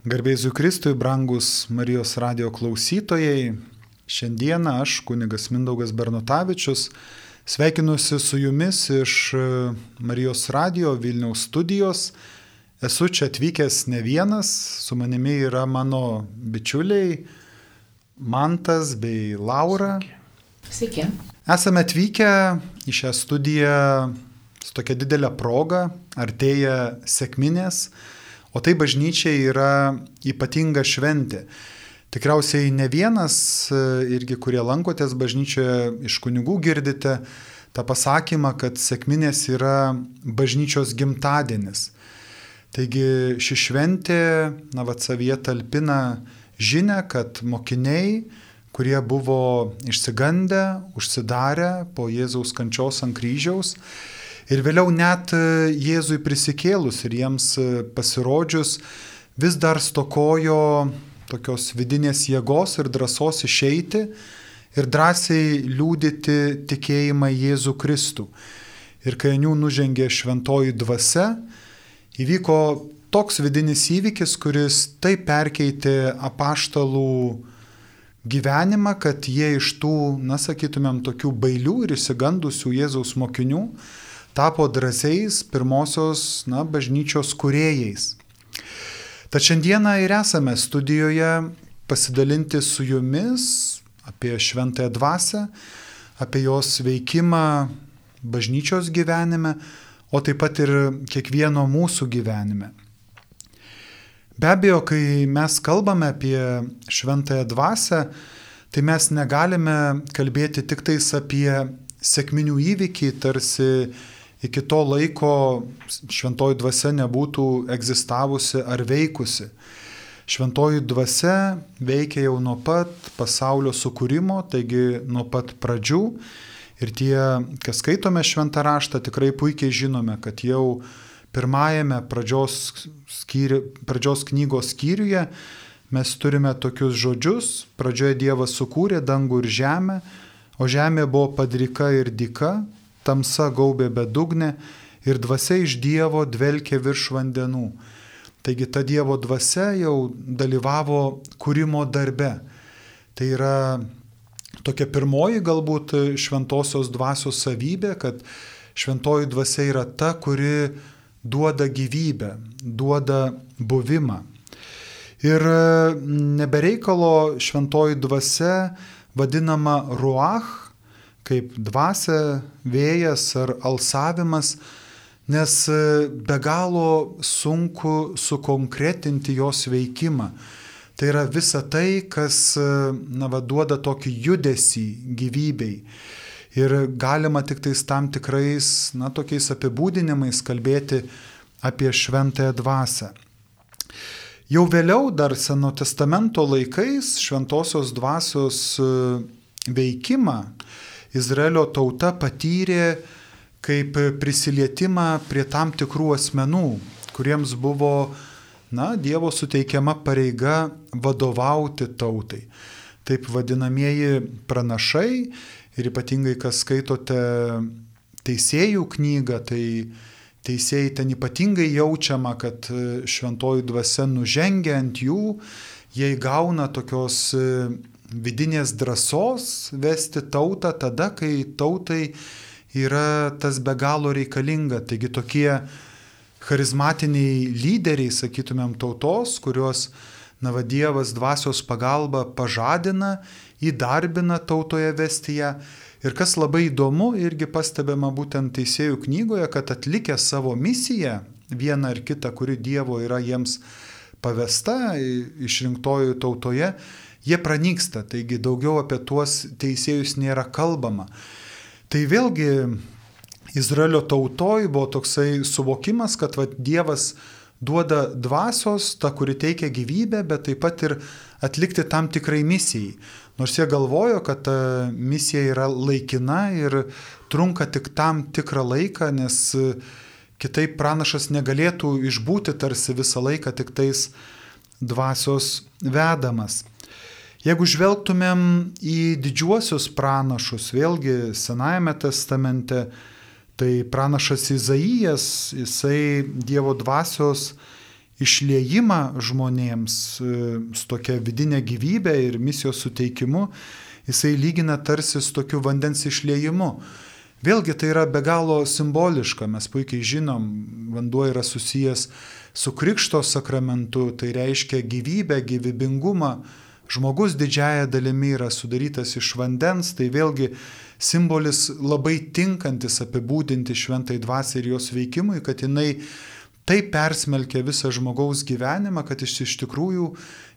Garbėsiu Kristui, brangus Marijos radio klausytojai. Šiandieną aš, kunigas Mindaugas Bernotavičius, sveikinuosi su jumis iš e, Marijos radio Vilniaus studijos. Esu čia atvykęs ne vienas, su manimi yra mano bičiuliai Mantas bei Laura. Sveiki. Esame atvykę į šią studiją su tokia didelė proga, artėja sėkminės O tai bažnyčiai yra ypatinga šventė. Tikriausiai ne vienas e, irgi, kurie lankotės bažnyčioje, iš kunigų girdite tą pasakymą, kad sėkminės yra bažnyčios gimtadienis. Taigi ši šventė, na, vad savyje talpina žinę, kad mokiniai, kurie buvo išsigandę, užsidarę po Jėzaus kančios ant kryžiaus, Ir vėliau net e, Jėzui prisikėlus ir jiems e, pasirodžius vis dar stokojo tokios vidinės jėgos ir drąsos išeiti ir drąsiai liūdyti tikėjimą Jėzų Kristų. Ir kai jų nužengė šventoji dvasia, įvyko toks vidinis įvykis, kuris taip perkeitė apaštalų gyvenimą, kad jie iš tų, na sakytumėm, tokių bailių ir įsigandusių Jėzaus mokinių tapo drąsiais pirmosios na, bažnyčios kuriejais. Tad šiandieną ir esame studijoje pasidalinti su jumis apie šventąją dvasę, apie jos veikimą bažnyčios gyvenime, o taip pat ir kiekvieno mūsų gyvenime. Be abejo, kai mes kalbame apie šventąją dvasę, tai mes negalime kalbėti tik tais apie sėkminių įvykį, tarsi iki to laiko šventoji dvasia nebūtų egzistavusi ar veikusi. Šventoji dvasia veikia jau nuo pat pasaulio sukūrimo, taigi nuo pat pradžių. Ir tie, kas skaitome šventą raštą, tikrai puikiai žinome, kad jau pirmajame pradžios, skyri, pradžios knygos skyriuje mes turime tokius žodžius. Pradžioje Dievas sukūrė dangų ir žemę, o žemė buvo padrika ir dika, tamsa gaubė bedugnė ir dvasia iš Dievo dvelkė virš vandenų. Taigi ta Dievo dvasia jau dalyvavo kūrimo darbe. Tai yra tokia pirmoji galbūt šventosios dvasios savybė, kad šventoji dvasia yra ta, kuri duoda gyvybę, duoda buvimą. Ir nebereikalo šventoji dvasia vadinama ruach, kaip dvasia, vėjas ar alsavimas, nes e, be galo sunku sukonkretinti jos veikimą. Tai yra visa tai, kas e, na, va, duoda tokį judesį gyvybei. Ir galima tik tais tam tikrais, na, tokiais apibūdinimais kalbėti apie šventąją dvasę. Jau vėliau, dar Seno testamento laikais, šventosios dvasios e, veikimą Izraelio tauta patyrė kaip prisilietimą prie tam tikrų asmenų, kuriems buvo, na, Dievo suteikiama pareiga vadovauti tautai. Taip vadinamieji pranašai ir ypatingai, kas skaitote teisėjų knygą, tai teisėjai ten ypatingai jaučiama, kad šventoji dvasia nužengia ant jų, jie įgauna tokios vidinės drąsos vesti tautą tada, kai tautai yra tas be galo reikalinga. Taigi tokie charizmatiniai lyderiai, sakytumėm, tautos, kuriuos Navadievas dvasios pagalba pažadina, įdarbina tautoje vestyje. Ir kas labai įdomu, irgi pastebima būtent teisėjų knygoje, kad atlikę savo misiją, vieną ar kitą, kuri Dievo yra jiems pavesta išrinktojų tautoje, jie pranyksta, taigi daugiau apie tuos teisėjus nėra kalbama. Tai vėlgi Izraelio tautoj buvo toksai suvokimas, kad va, Dievas duoda dvasios, ta, kuri teikia gyvybę, bet taip pat ir atlikti tam tikrai misijai. Nors jie galvojo, kad ta misija yra laikina ir trunka tik tam tikrą laiką, nes kitaip pranašas negalėtų išbūti tarsi visą laiką tik tais dvasios vedamas. Jeigu žvelgtumėm į didžiuosius pranašus, vėlgi Senajame testamente, tai pranašas Izaijas, jisai Dievo dvasios išliejimą žmonėms e, su tokia vidinė gyvybė ir misijos suteikimu, jisai lygina tarsi su tokiu vandens išliejimu. Vėlgi tai yra be galo simboliška, mes puikiai žinom, vanduo yra susijęs su Krikšto sakramentu, tai reiškia gyvybę, gyvybingumą. Žmogus didžiaja dalimi yra sudarytas iš vandens, tai vėlgi simbolis labai tinkantis apibūdinti šventai dvasiai ir jos veikimui, kad jinai taip persmelkia visą žmogaus gyvenimą, kad jis iš tikrųjų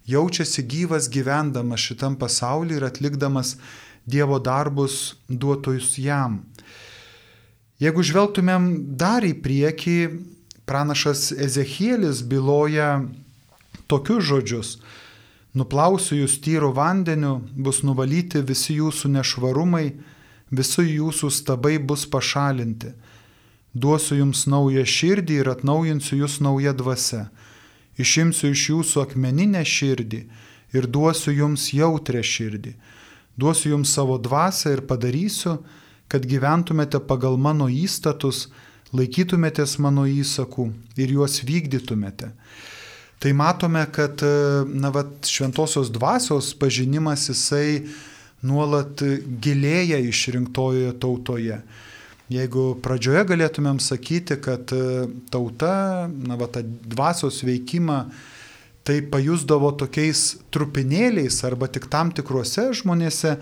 jaučiasi gyvas gyvendamas šitam pasauliu ir atlikdamas Dievo darbus duotojus jam. Jeigu žvelgtumėm dar į priekį, pranašas Ezekielis byloja tokius žodžius. Nuplausiu jūs tyru vandeniu, bus nuvalyti visi jūsų nešvarumai, visi jūsų stabai bus pašalinti. Duosiu jums naują širdį ir atnaujinsiu jūs naują dvasę išimsiu iš jūsų akmeninę širdį ir duosiu jums jautrę širdį. Duosiu jums savo dvasę ir padarysiu, kad gyventumėte pagal mano įstatus, laikytumėtės mano įsakų ir juos vykdytumėte. Tai matome, kad na, vat, šventosios dvasios pažinimas jisai nuolat gilėja išrinktojoje tautoje. Jeigu pradžioje galėtumėm sakyti, kad e, tauta, na, va, tą dvasios veikimą tai pajusdavo tokiais trupinėliais arba tik tam tikruose žmonėse,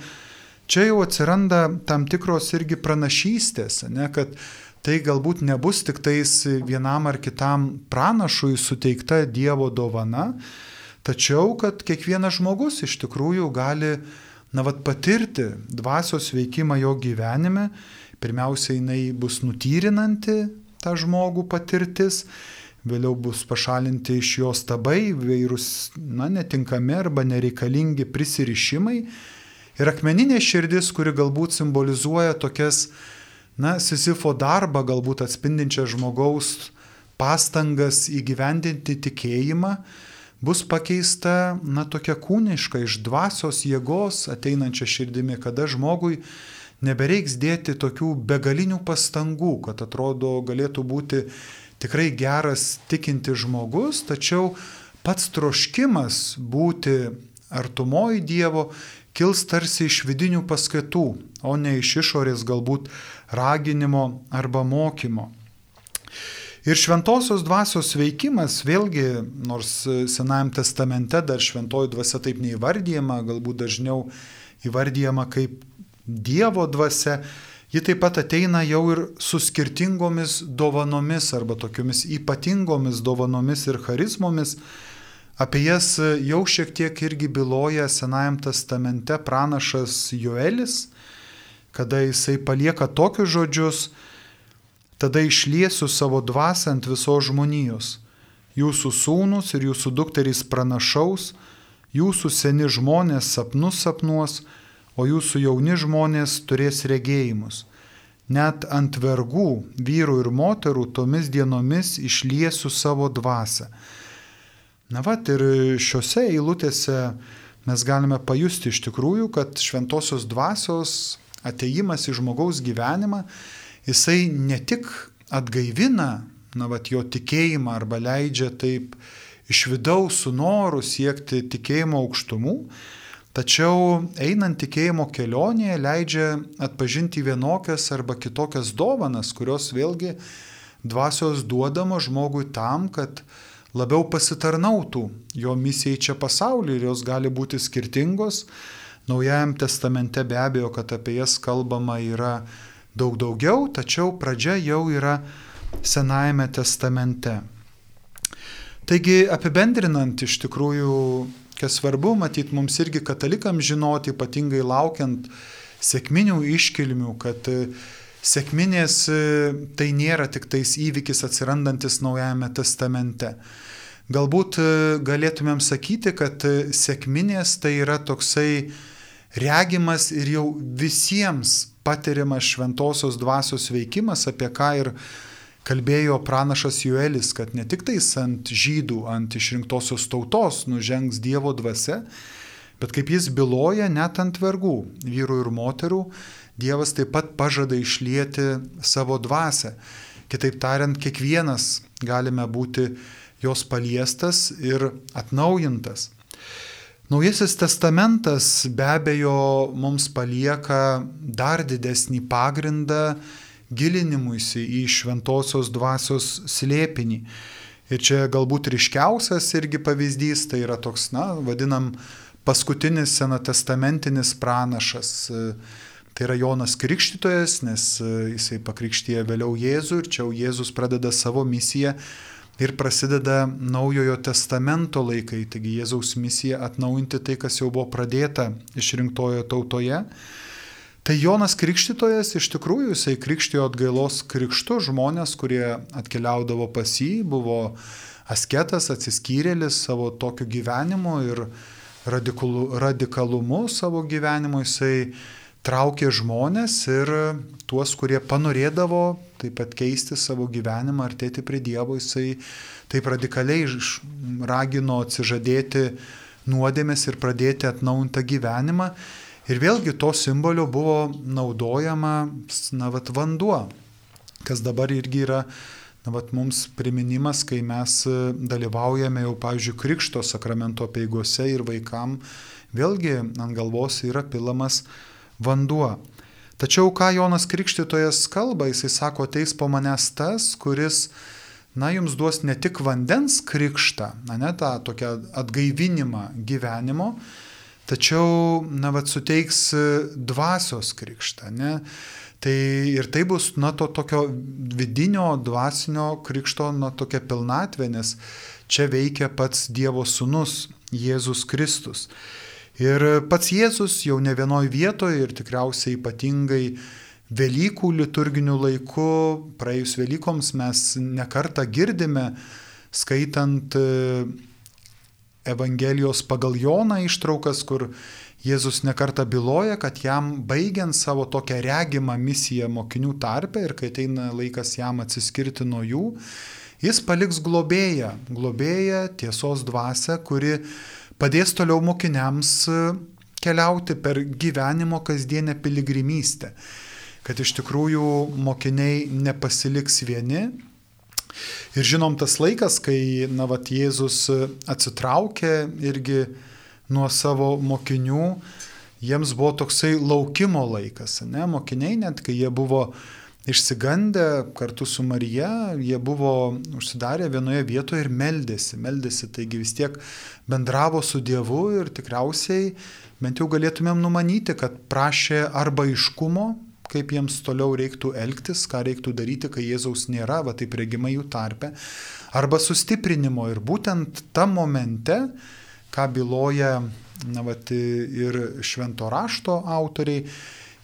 čia jau atsiranda tam tikros irgi pranašystės, ne, kad tai galbūt nebus tik tais vienam ar kitam pranašui suteikta Dievo dovana, tačiau kad kiekvienas žmogus iš tikrųjų gali, na, vat, patirti dvasios veikimą jo gyvenime Pirmiausia, jinai bus nutyrinanti tą žmogų patirtis, vėliau bus pašalinti iš jos tabai, vairūs, na, netinkami arba nereikalingi prisirišimai. Ir akmeninė širdis, kuri galbūt simbolizuoja tokias, na, Sisifo darbą, galbūt atspindinčią žmogaus pastangas įgyvendinti tikėjimą, bus pakeista, na, tokia kūniška, iš dvasios jėgos ateinančia širdimi, kada žmogui nebereiks dėti tokių begalinių pastangų, kad atrodo galėtų būti tikrai geras tikinti žmogus, tačiau pats troškimas būti artumoji Dievo kils tarsi iš vidinių paskatų, o ne iš išorės galbūt raginimo arba mokymo. Ir šventosios dvasios veikimas, vėlgi, nors Senajame testamente dar šventoji dvasia taip neįvardyjama, galbūt dažniau įvardyjama kaip Dievo dvasia, ji taip pat ateina jau ir su skirtingomis dovanomis arba tokiomis ypatingomis dovanomis ir charizmomis. Apie jas jau šiek tiek irgi byloja Senajam testamente pranašas Joelis, kada jisai palieka tokius žodžius, tada išliesiu savo dvasę ant visos žmonijos. Jūsų sūnus ir jūsų dukterys pranašaus, jūsų seni žmonės sapnus sapnuos, o jūsų jauni žmonės turės regėjimus. Net ant vergų, vyrų ir moterų tomis dienomis išliesiu savo dvasę. Na va, ir šiuose eilutėse mes galime pajusti iš tikrųjų, kad šventosios dvasios ateimas į žmogaus gyvenimą, jisai ne tik atgaivina, na va, jo tikėjimą arba leidžia taip iš vidaus su noru siekti tikėjimo aukštumų, Tačiau einant tikėjimo kelionėje leidžia atpažinti vienokias arba kitokias dovanas, kurios vėlgi dvasios duodama žmogui tam, kad labiau pasitarnautų jo misijai čia pasaulyje ir jos gali būti skirtingos. Naujajam testamente be abejo, kad apie jas kalbama yra daug daugiau, tačiau pradžia jau yra Senajame testamente. Taigi apibendrinant iš tikrųjų kas svarbu, matyt, mums irgi katalikams žinoti, ypatingai laukiant sėkminių iškilmių, kad sėkminės e, tai nėra tik tais įvykis atsirandantis Naujajame testamente. Galbūt e, galėtumėm sakyti, kad sėkminės tai yra toksai regimas ir jau visiems patiriamas šventosios dvasios veikimas, apie ką ir kalbėjo pranašas Juelis, kad ne tik tais ant žydų, ant išrinktosios tautos nužengs Dievo dvasia, bet kaip jis byloja net ant vergų, vyrų ir moterų, Dievas taip pat pažada išlieti savo dvasę. Kitaip tariant, kiekvienas galime būti jos paliestas ir atnaujintas. Naujasis testamentas be abejo mums palieka dar didesnį pagrindą gilinimuisi į šventosios dvasios slėpinį. Ir čia galbūt ryškiausias irgi pavyzdys, tai yra toks, na, vadinam, paskutinis senatestamentinis pranašas. Tai yra Jonas Krikštytojas, nes jisai pakrikštyje vėliau Jėzų ir čia Jėzus pradeda savo misiją ir prasideda naujojo testamento laikai, taigi Jėzaus misija atnaujinti tai, kas jau buvo pradėta išrinktojo tautoje. Tai Jonas Krikštytojas iš tikrųjų jisai krikštijo atgailos krikštu. Žmonės, kurie atkeliaudavo pas jį, buvo asketas, atsiskyrėlis savo tokiu gyvenimu ir radikalu, radikalumu savo gyvenimu. Jisai traukė žmonės ir tuos, kurie panorėdavo taip pat keisti savo gyvenimą, artėti prie Dievo, jisai taip radikaliai ragino atsižadėti nuodėmės ir pradėti atnaujintą gyvenimą. Ir vėlgi to simbolio buvo naudojama, na, vat vanduo, kas dabar irgi yra, na, vat mums priminimas, kai mes dalyvaujame jau, pavyzdžiui, Krikšto sakramento peigose ir vaikam, vėlgi ant galvos yra pilamas vanduo. Tačiau ką Jonas Krikštytojas kalba, jisai sako, ateis po manęs tas, kuris, na, jums duos ne tik vandens krikštą, na, ne tą tokią atgaivinimą gyvenimo, tačiau, na, vad suteiks dvasios krikštą, ne? Tai ir tai bus, na, to tokio vidinio dvasinio krikšto, na, tokia pilnatvė, nes čia veikia pats Dievo sūnus Jėzus Kristus. Ir pats Jėzus jau ne vienoj vietoje ir tikriausiai ypatingai Velykų liturginiu laiku, praėjus Velykoms mes nekartą girdime, skaitant e, Evangelijos pagal Joną ištraukas, kur Jėzus nekarta byloja, kad jam baigiant savo tokią regimą misiją mokinių tarpe ir kai ateina laikas jam atsiskirti nuo jų, jis paliks globėją, globėją tiesos dvasę, kuri padės toliau mokiniams keliauti per gyvenimo kasdienę piligrimystę. Kad iš tikrųjų mokiniai nepasiliks vieni, Ir žinom tas laikas, kai, na, vat, Jėzus atsitraukė irgi nuo savo mokinių, jiems buvo toksai laukimo laikas, ne, mokiniai net, kai jie buvo išsigandę kartu su Marija, jie buvo užsidarę vienoje vietoje ir meldėsi, meldėsi, taigi vis tiek bendravo su Dievu ir tikriausiai bent jau galėtumėm numanyti, kad prašė arba iškumo, kaip jiems toliau reiktų elgtis, ką reiktų daryti, kai Jėzaus nėra, va taip regima jų tarpe, arba sustiprinimo. Ir būtent tam momente, ką byloja na, va, ir švento rašto autoriai,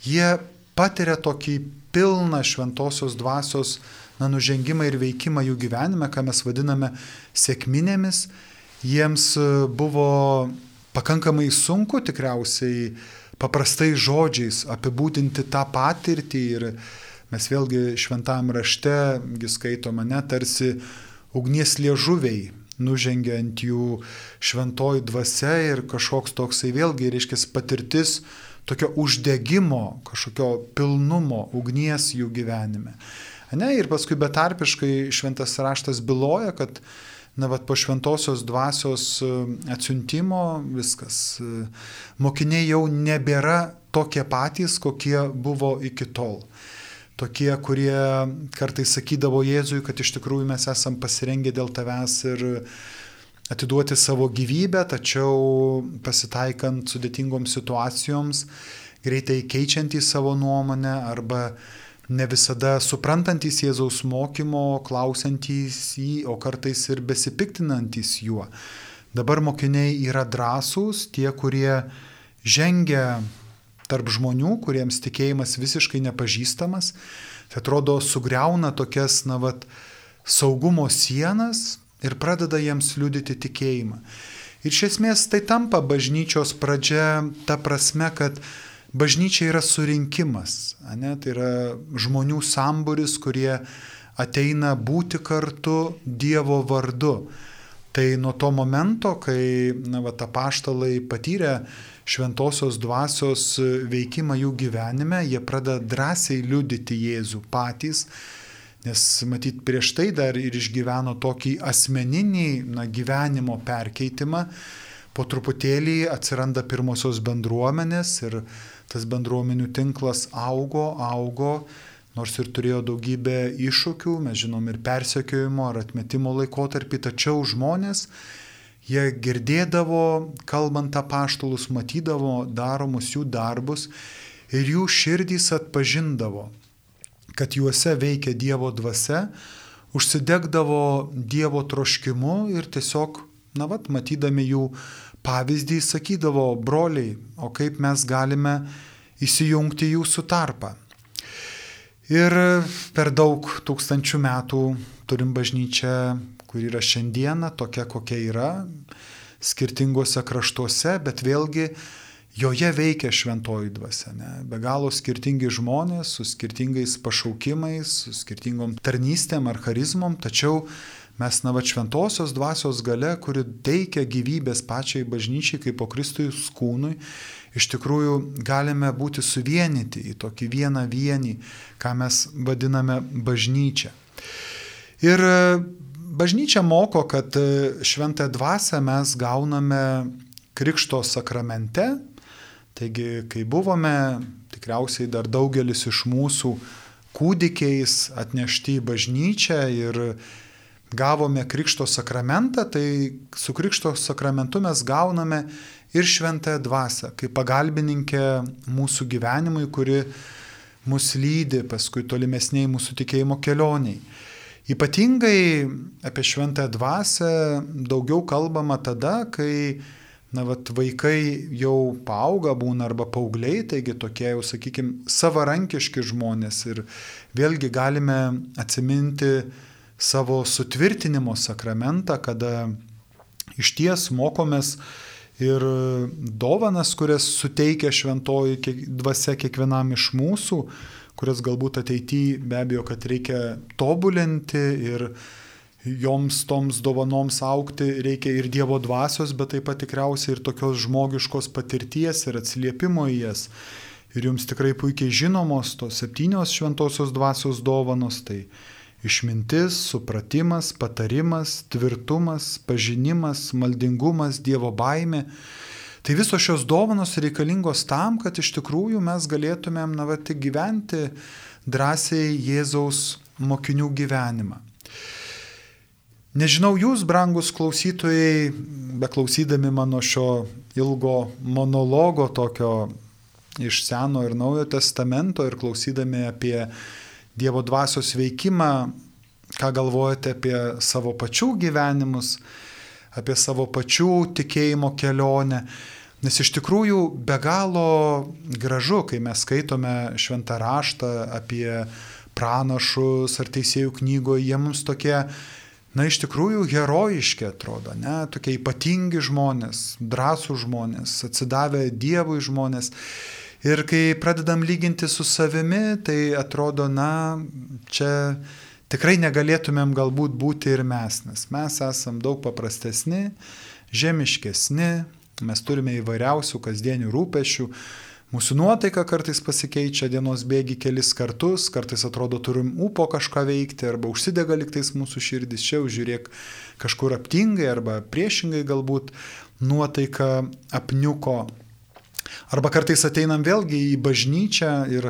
jie patiria tokį pilną šventosios dvasios na, nužengimą ir veikimą jų gyvenime, ką mes vadiname sėkminėmis. Jiems buvo pakankamai sunku tikriausiai paprastai žodžiais apibūdinti tą patirtį ir mes vėlgi šventam rašte skaitome ne tarsi ugnies liežuviai nužengia ant jų šventoji dvasia ir kažkoks toksai vėlgi, reiškia, patirtis tokio uždegimo, kažkokio pilnumo, ugnies jų gyvenime. Ne, ir paskui betarpiškai šventas raštas byloja, kad na, vat, po šventosios dvasios e, atsiuntimo viskas. E, mokiniai jau nebėra tokie patys, kokie buvo iki tol. Tokie, kurie kartais sakydavo Jėzui, kad iš tikrųjų mes esam pasirengę dėl tavęs ir atiduoti savo gyvybę, tačiau pasitaikant sudėtingoms situacijoms, greitai keičiantys savo nuomonę arba ne visada suprantantis Jėzaus mokymo, klausantys jį, o kartais ir besipiktinantis juo. Dabar mokiniai yra drąsūs, tie, kurie žengia tarp žmonių, kuriems tikėjimas visiškai nepažįstamas, tai atrodo sugriauna tokias, na, vat, saugumo sienas ir pradeda jiems liudyti tikėjimą. Ir iš esmės tai tampa bažnyčios pradžia ta prasme, kad bažnyčia yra surinkimas, ne? tai yra žmonių samburis, kurie ateina būti kartu Dievo vardu. Tai nuo to momento, kai na, va, paštalai patyrė šventosios dvasios veikimą jų gyvenime, jie pradeda drąsiai liudyti Jėzų patys, nes matyt prieš tai dar ir išgyveno tokį asmeninį na, gyvenimo perkeitimą, po truputėlį atsiranda pirmosios bendruomenės ir tas bendruomenių tinklas augo, augo, nors ir turėjo daugybę iššūkių, mes žinom ir persekiojimo ar atmetimo laikotarpį, tačiau žmonės, jie girdėdavo, kalbant apaštalus, matydavo daromus jų darbus ir jų širdys atpažindavo, kad juose veikia Dievo dvasia, užsidegdavo Dievo troškimu ir tiesiog, na vat, matydami jų pavyzdį, sakydavo, broliai, o kaip mes galime įsijungti jūsų tarpą. Ir per daug tūkstančių metų turim bažnyčią, kur yra šiandieną, tokia kokia yra, skirtingose kraštuose, bet vėlgi joje veikia šventoji dvasia. Ne? Be galo skirtingi žmonės su skirtingais pašaukimais, su skirtingom tarnystėm ar charizmom, tačiau mes na va šventosios dvasios gale, kuri teikia gyvybės pačiai bažnyčiai kaip po Kristujus kūnui, iš tikrųjų galime būti suvienyti į tokį vieną vienį, ką mes vadiname bažnyčia. Ir bažnyčia moko, kad šventąją dvasę mes gauname Krikšto sakramente, Taigi, kai buvome, tikriausiai dar daugelis iš mūsų kūdikiais atnešti į bažnyčią ir gavome Krikšto sakramentą, tai su Krikšto sakramentu mes gauname ir šventąją dvasę, kaip pagalbininkė mūsų gyvenimui, kuri mus lydi paskui tolimesniai mūsų tikėjimo kelioniai. Ypatingai apie šventąją dvasę daugiau kalbama tada, kai na, vat, vaikai jau paauga būna arba paaugliai, taigi tokie jau, sakykime, savarankiški žmonės ir vėlgi galime atsiminti savo sutvirtinimo sakramentą, kada iš ties mokomės ir dovanas, kurias suteikia šventoji dvasia kiekvienam iš mūsų, kurias galbūt ateityje be abejo, kad reikia tobulinti ir joms toms dovanoms aukti reikia ir Dievo dvasios, bet taip pat tikriausiai ir tokios žmogiškos patirties ir atsiliepimo į jas. Ir jums tikrai puikiai žinomos tos septynios šventosios dvasios dovanos - tai išmintis, supratimas, patarimas, tvirtumas, pažinimas, maldingumas, Dievo baime. Tai visos šios dovanos reikalingos tam, kad iš tikrųjų mes galėtumėm, na, va, tik gyventi drąsiai Jėzaus mokinių gyvenimą. Nežinau, jūs, brangus klausytojai, beklausydami mano šio ilgo monologo tokio iš Seno ir Naujo testamento ir klausydami apie Dievo dvasios veikimą, ką galvojate apie savo pačių gyvenimus, apie savo pačių tikėjimo kelionę. Nes iš tikrųjų be galo gražu, kai mes skaitome šventą raštą apie pranašus ar teisėjų knygoje, jie mums tokie na, iš tikrųjų herojiški atrodo, ne, tokie ypatingi žmonės, drąsų žmonės, atsidavę Dievui žmonės. Ir kai pradedam lyginti su savimi, tai atrodo, na, čia tikrai negalėtumėm galbūt būti ir mes, nes mes esam daug paprastesni, žemiškesni, mes turime įvairiausių kasdienių rūpešių, Mūsų nuotaika kartais pasikeičia dienos bėgi kelis kartus, kartais atrodo turim ūpo kažką veikti arba užsidega liktais mūsų širdis, čia žiūrėk kažkur aptingai arba priešingai galbūt nuotaika apniuko. Arba kartais ateinam vėlgi į bažnyčią ir,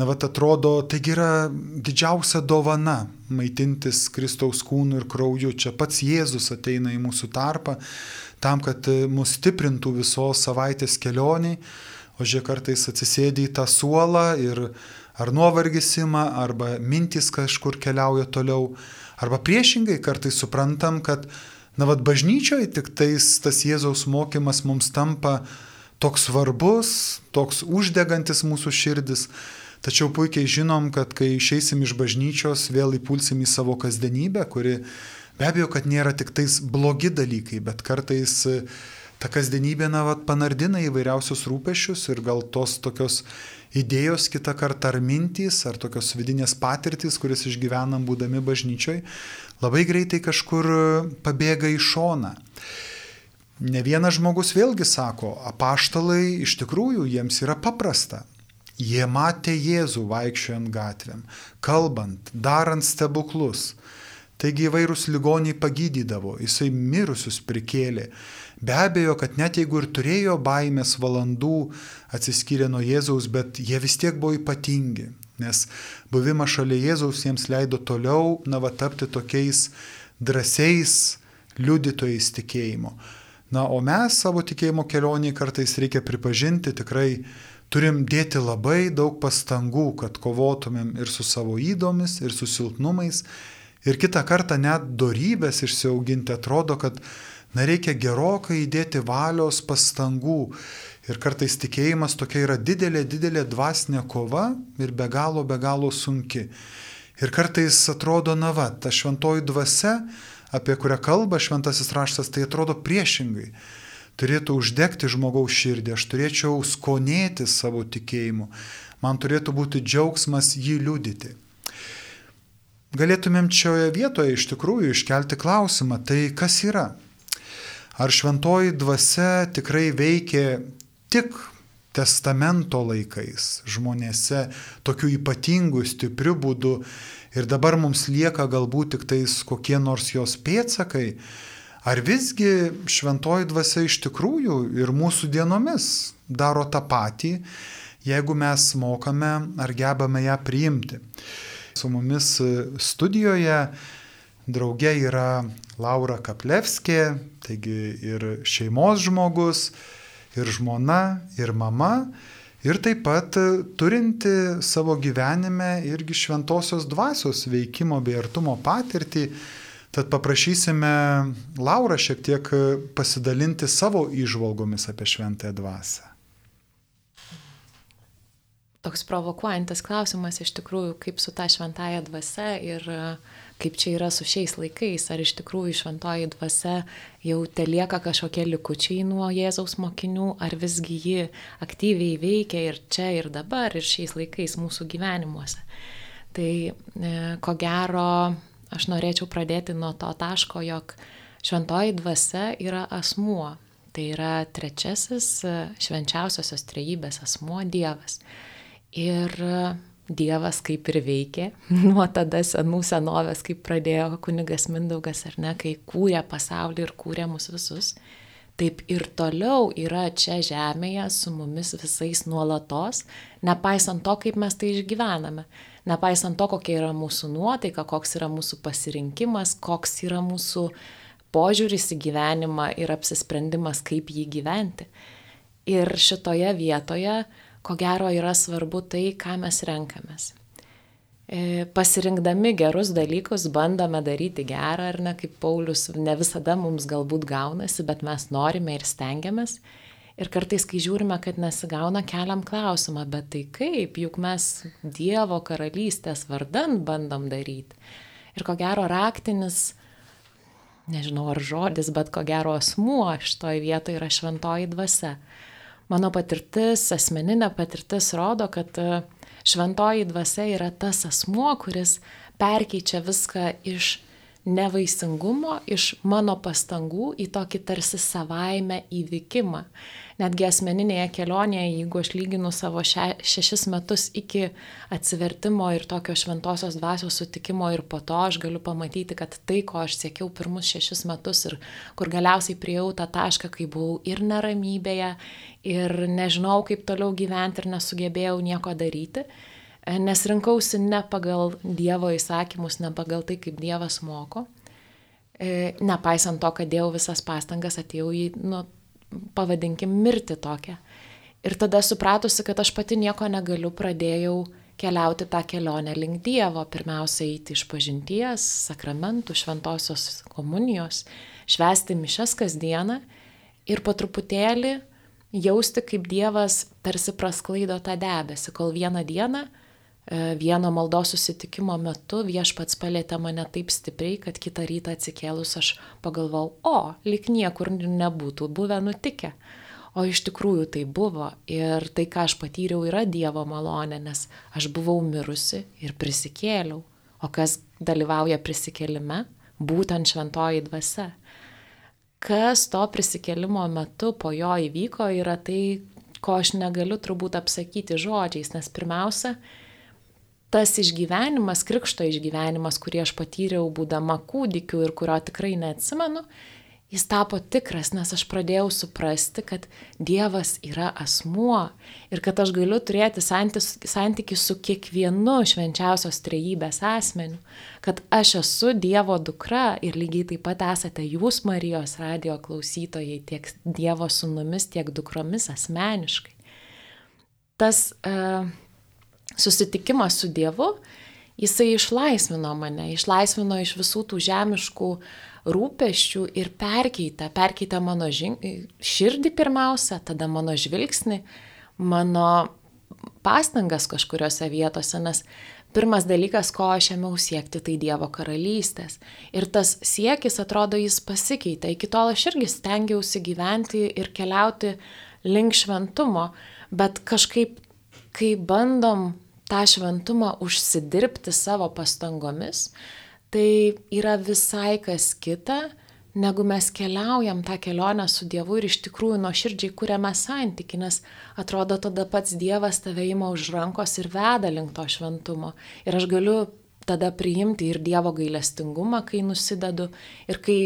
na, va, atrodo, taigi yra didžiausia dovana maitintis Kristaus kūnu ir krauju. Čia pats Jėzus ateina į mūsų tarpą tam, kad mus stiprintų visos savaitės kelioniai o žiūrėk kartais atsisėdi į tą suolą ir ar nuovargis ima, arba mintys kažkur keliauja toliau, arba priešingai kartais suprantam, kad, na vad, bažnyčioje tik tais tas Jėzaus mokymas mums tampa toks svarbus, toks uždegantis mūsų širdis, tačiau puikiai žinom, kad kai išeisim iš bažnyčios, vėl įpulsim į savo kasdienybę, kuri be abejo, kad nėra tik tais blogi dalykai, bet kartais ta kasdienybė, na, vat, panardina įvairiausius rūpešius ir gal tos tokios idėjos kitą kartą ar mintys, ar tokios vidinės patirtys, kuris išgyvenam būdami bažnyčioj, labai greitai kažkur pabėga į šoną. Ne vienas žmogus vėlgi sako, apaštalai iš tikrųjų jiems yra paprasta. Jie matė Jėzų vaikščiojant gatvėm, kalbant, darant stebuklus. Taigi įvairūs ligoniai pagydydavo, jisai mirusius prikėlė. Be abejo, kad net jeigu ir turėjo baimės valandų atsiskyrę nuo Jėzaus, bet jie vis tiek buvo ypatingi, nes buvimas šalia Jėzaus jiems leido toliau, na, va, tapti tokiais drąsiais liudytojais tikėjimo. Na, o mes savo tikėjimo kelionį kartais reikia pripažinti, tikrai turim dėti labai daug pastangų, kad kovotumėm ir su savo įdomis, ir su silpnumais. Ir kitą kartą net darybės išsiauginti atrodo, kad na, reikia gerokai įdėti valios pastangų. Ir kartais tikėjimas tokia yra didelė, didelė dvasinė kova ir be galo, be galo sunki. Ir kartais atrodo, na va, ta šventoji dvasia, apie kurią kalba šventasis raštas, tai atrodo priešingai turėtų uždegti žmogaus širdį, aš turėčiau skonėti savo tikėjimu, man turėtų būti džiaugsmas jį liudyti. Galėtumėm šioje vietoje iš tikrųjų iškelti klausimą, tai kas yra? Ar šventoji dvasia tikrai veikia tik testamento laikais žmonėse tokiu ypatingu, stipriu būdu ir dabar mums lieka galbūt tik tais kokie nors jos pėtsakai, Ar visgi šventoji dvasia iš tikrųjų ir mūsų dienomis daro tą patį, jeigu mes mokame ar gebame ją priimti? Su mumis studijoje drauge yra Laura Kaplevskė, taigi ir šeimos žmogus, ir žmona, ir mama, ir taip pat turinti savo gyvenime irgi šventosios dvasios veikimo bei artumo patirtį Tad paprašysime Laurą šiek tiek pasidalinti savo įžvalgomis apie šventąją dvasę. Toks provokuojantis klausimas iš tikrųjų, kaip su ta šventąją dvasia ir kaip čia yra su šiais laikais, ar iš tikrųjų šventoji dvasia jau te lieka kažkokie likučiai nuo Jėzaus mokinių, ar visgi ji aktyviai veikia ir čia ir dabar, ir šiais laikais mūsų gyvenimuose. Tai e, ko gero Aš norėčiau pradėti nuo to taško, jog šventoji dvasia yra asmuo. Tai yra trečiasis e, švenčiausiosios trejybės asmuo Dievas. Ir Dievas kaip ir veikė nuo tada senų senovės, kaip pradėjo kunigas Mindaugas, ar ne, kai kūrė pasaulį ir kūrė mus visus. Taip ir toliau yra čia žemėje su mumis visais nuolatos, nepaisant to, kaip mes tai išgyvename nepaisant to, kokia yra mūsų nuotaika, koks yra mūsų pasirinkimas, koks yra mūsų požiūris į gyvenimą ir apsisprendimas, kaip jį gyventi. Ir šitoje vietoje, ko gero, yra svarbu tai, ką mes renkamės. E, pasirinkdami gerus dalykus bandome daryti gerą, ar ne, kaip Paulius, ne visada mums galbūt gaunasi, bet mes norime ir stengiamės. Ir kartais, kai žiūrime, kad nesigauna, keliam klausimą, bet tai kaip, juk mes Dievo karalystės vardan bandom daryti. Ir ko gero raktinis, nežinau ar žodis, bet ko gero asmuo šitoje vietoje yra šventoji dvasia. Mano patirtis, asmeninė patirtis rodo, kad e, šventoji dvasia yra tas asmuo, kuris perkeičia viską iš nevaisingumo, iš mano pastangų į tokį tarsi savaime įvykimą. Netgi asmeninėje kelionėje, jeigu aš lyginu savo še, šešis metus iki atsivertimo ir tokio šventosios dvasios sutikimo ir po to aš galiu pamatyti, kad tai, ko aš siekiau pirmus šešis metus ir kur galiausiai priejau tą tašką, kai buvau ir neramybėje, ir nežinau, kaip toliau gyventi ir nesugebėjau nieko daryti, nes rinkausi ne pagal Dievo įsakymus, ne pagal tai, kaip Dievas moko. E, nepaisant to, kad dėjau visas pastangas, atėjau į nu, pavadinkim, mirti tokią. Ir tada supratusi, kad aš pati nieko negaliu, pradėjau keliauti tą kelionę link Dievo. Pirmiausia, eiti iš pažinties, sakramentų, šventosios komunijos, švesti mišes kasdieną ir po truputėlį jausti, kaip Dievas tarsi prasklaido tą debesį, kol vieną dieną vieno maldos susitikimo metu viešpats palėtė mane taip stipriai, kad kitą rytą atsikėlus aš pagalvojau, o, lik niekur nebūtų buvę nutikę. O iš tikrųjų tai buvo ir tai, ką aš patyriau, yra Dievo malonė, nes aš buvau mirusi ir prisikėliau. O kas dalyvauja prisikėlime? Būtent šventoji dvasia. Kas to prisikėlimo metu po jo įvyko, yra tai, ko aš negaliu turbūt apsakyti žodžiais, nes pirmiausia, tas išgyvenimas, krikšto išgyvenimas, kurį aš patyriau būdama kūdikiu ir kurio tikrai neatsimenu, jis tapo tikras, nes aš pradėjau suprasti, kad Dievas yra asmuo ir kad aš galiu turėti santykių su kiekvienu švenčiausios trejybės asmeniu, kad aš esu Dievo dukra ir lygiai taip pat esate jūs Marijos radio klausytojai tiek Dievo sunumis, tiek dukromis asmeniškai. Tas uh, susitikimas su Dievu, jisai išlaisvino mane, išlaisvino iš visų tų žemiškų rūpeščių ir perkeitė, perkeitė mano žin... širdį pirmiausia, tada mano žvilgsnį, mano pastangas kažkuriuose vietose, nes pirmas dalykas, ko aš ėmiau siekti, tai Dievo karalystės. Ir tas siekis, atrodo, jis pasikeitė. Iki tol aš irgi stengiausi gyventi ir keliauti link šventumo, bet kažkaip, kai bandom tą šventumą užsidirbti savo pastangomis, tai yra visai kas kita, negu mes keliaujam tą kelionę su Dievu ir iš tikrųjų nuoširdžiai kuriame santyki, nes atrodo tada pats Dievas tave ima už rankos ir veda link to šventumo. Ir aš galiu tada priimti ir Dievo gailestingumą, kai nusidedu ir kai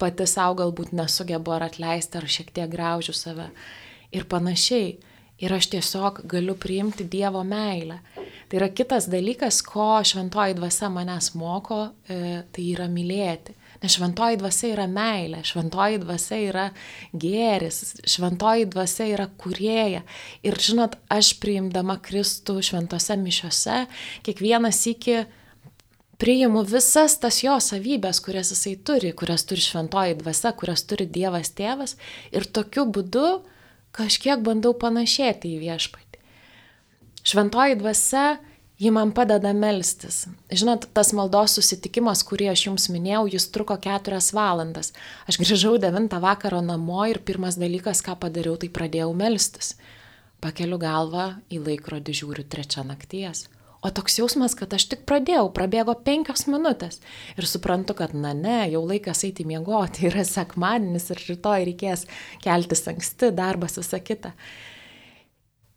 pati savo galbūt nesugebu ar atleisti, ar šiek tiek graužiu save. Ir panašiai. Ir aš tiesiog galiu priimti Dievo meilę. Tai yra kitas dalykas, ko šventoji dvasia manęs moko, e, tai yra mylėti. Nes šventoji dvasia yra meilė, šventoji dvasia yra gėris, šventoji dvasia yra kurėja. Ir žinot, aš priimdama Kristų šventose mišiose, kiekvienas iki priimu visas tas jo savybės, kurias jisai turi, kurias turi šventoji dvasia, kurias turi Dievas tėvas. Ir tokiu būdu kažkiek bandau panašėti į viešpatį. Šventoji dvasia, ji man padeda melstis. Žinot, tas maldos susitikimas, kurį aš jums minėjau, jis truko keturias valandas. Aš grįžau devintą vakaro namo ir pirmas dalykas, ką padariau, tai pradėjau melstis. Pakeliu galvą į laikrodį žiūriu trečią nakties. O toks jausmas, kad aš tik pradėjau, prabėgo penkios minutės ir suprantu, kad na ne, jau laikas eiti miegoti, yra sekmadienis ir rytoj reikės keltis anksti, darbas visą kitą.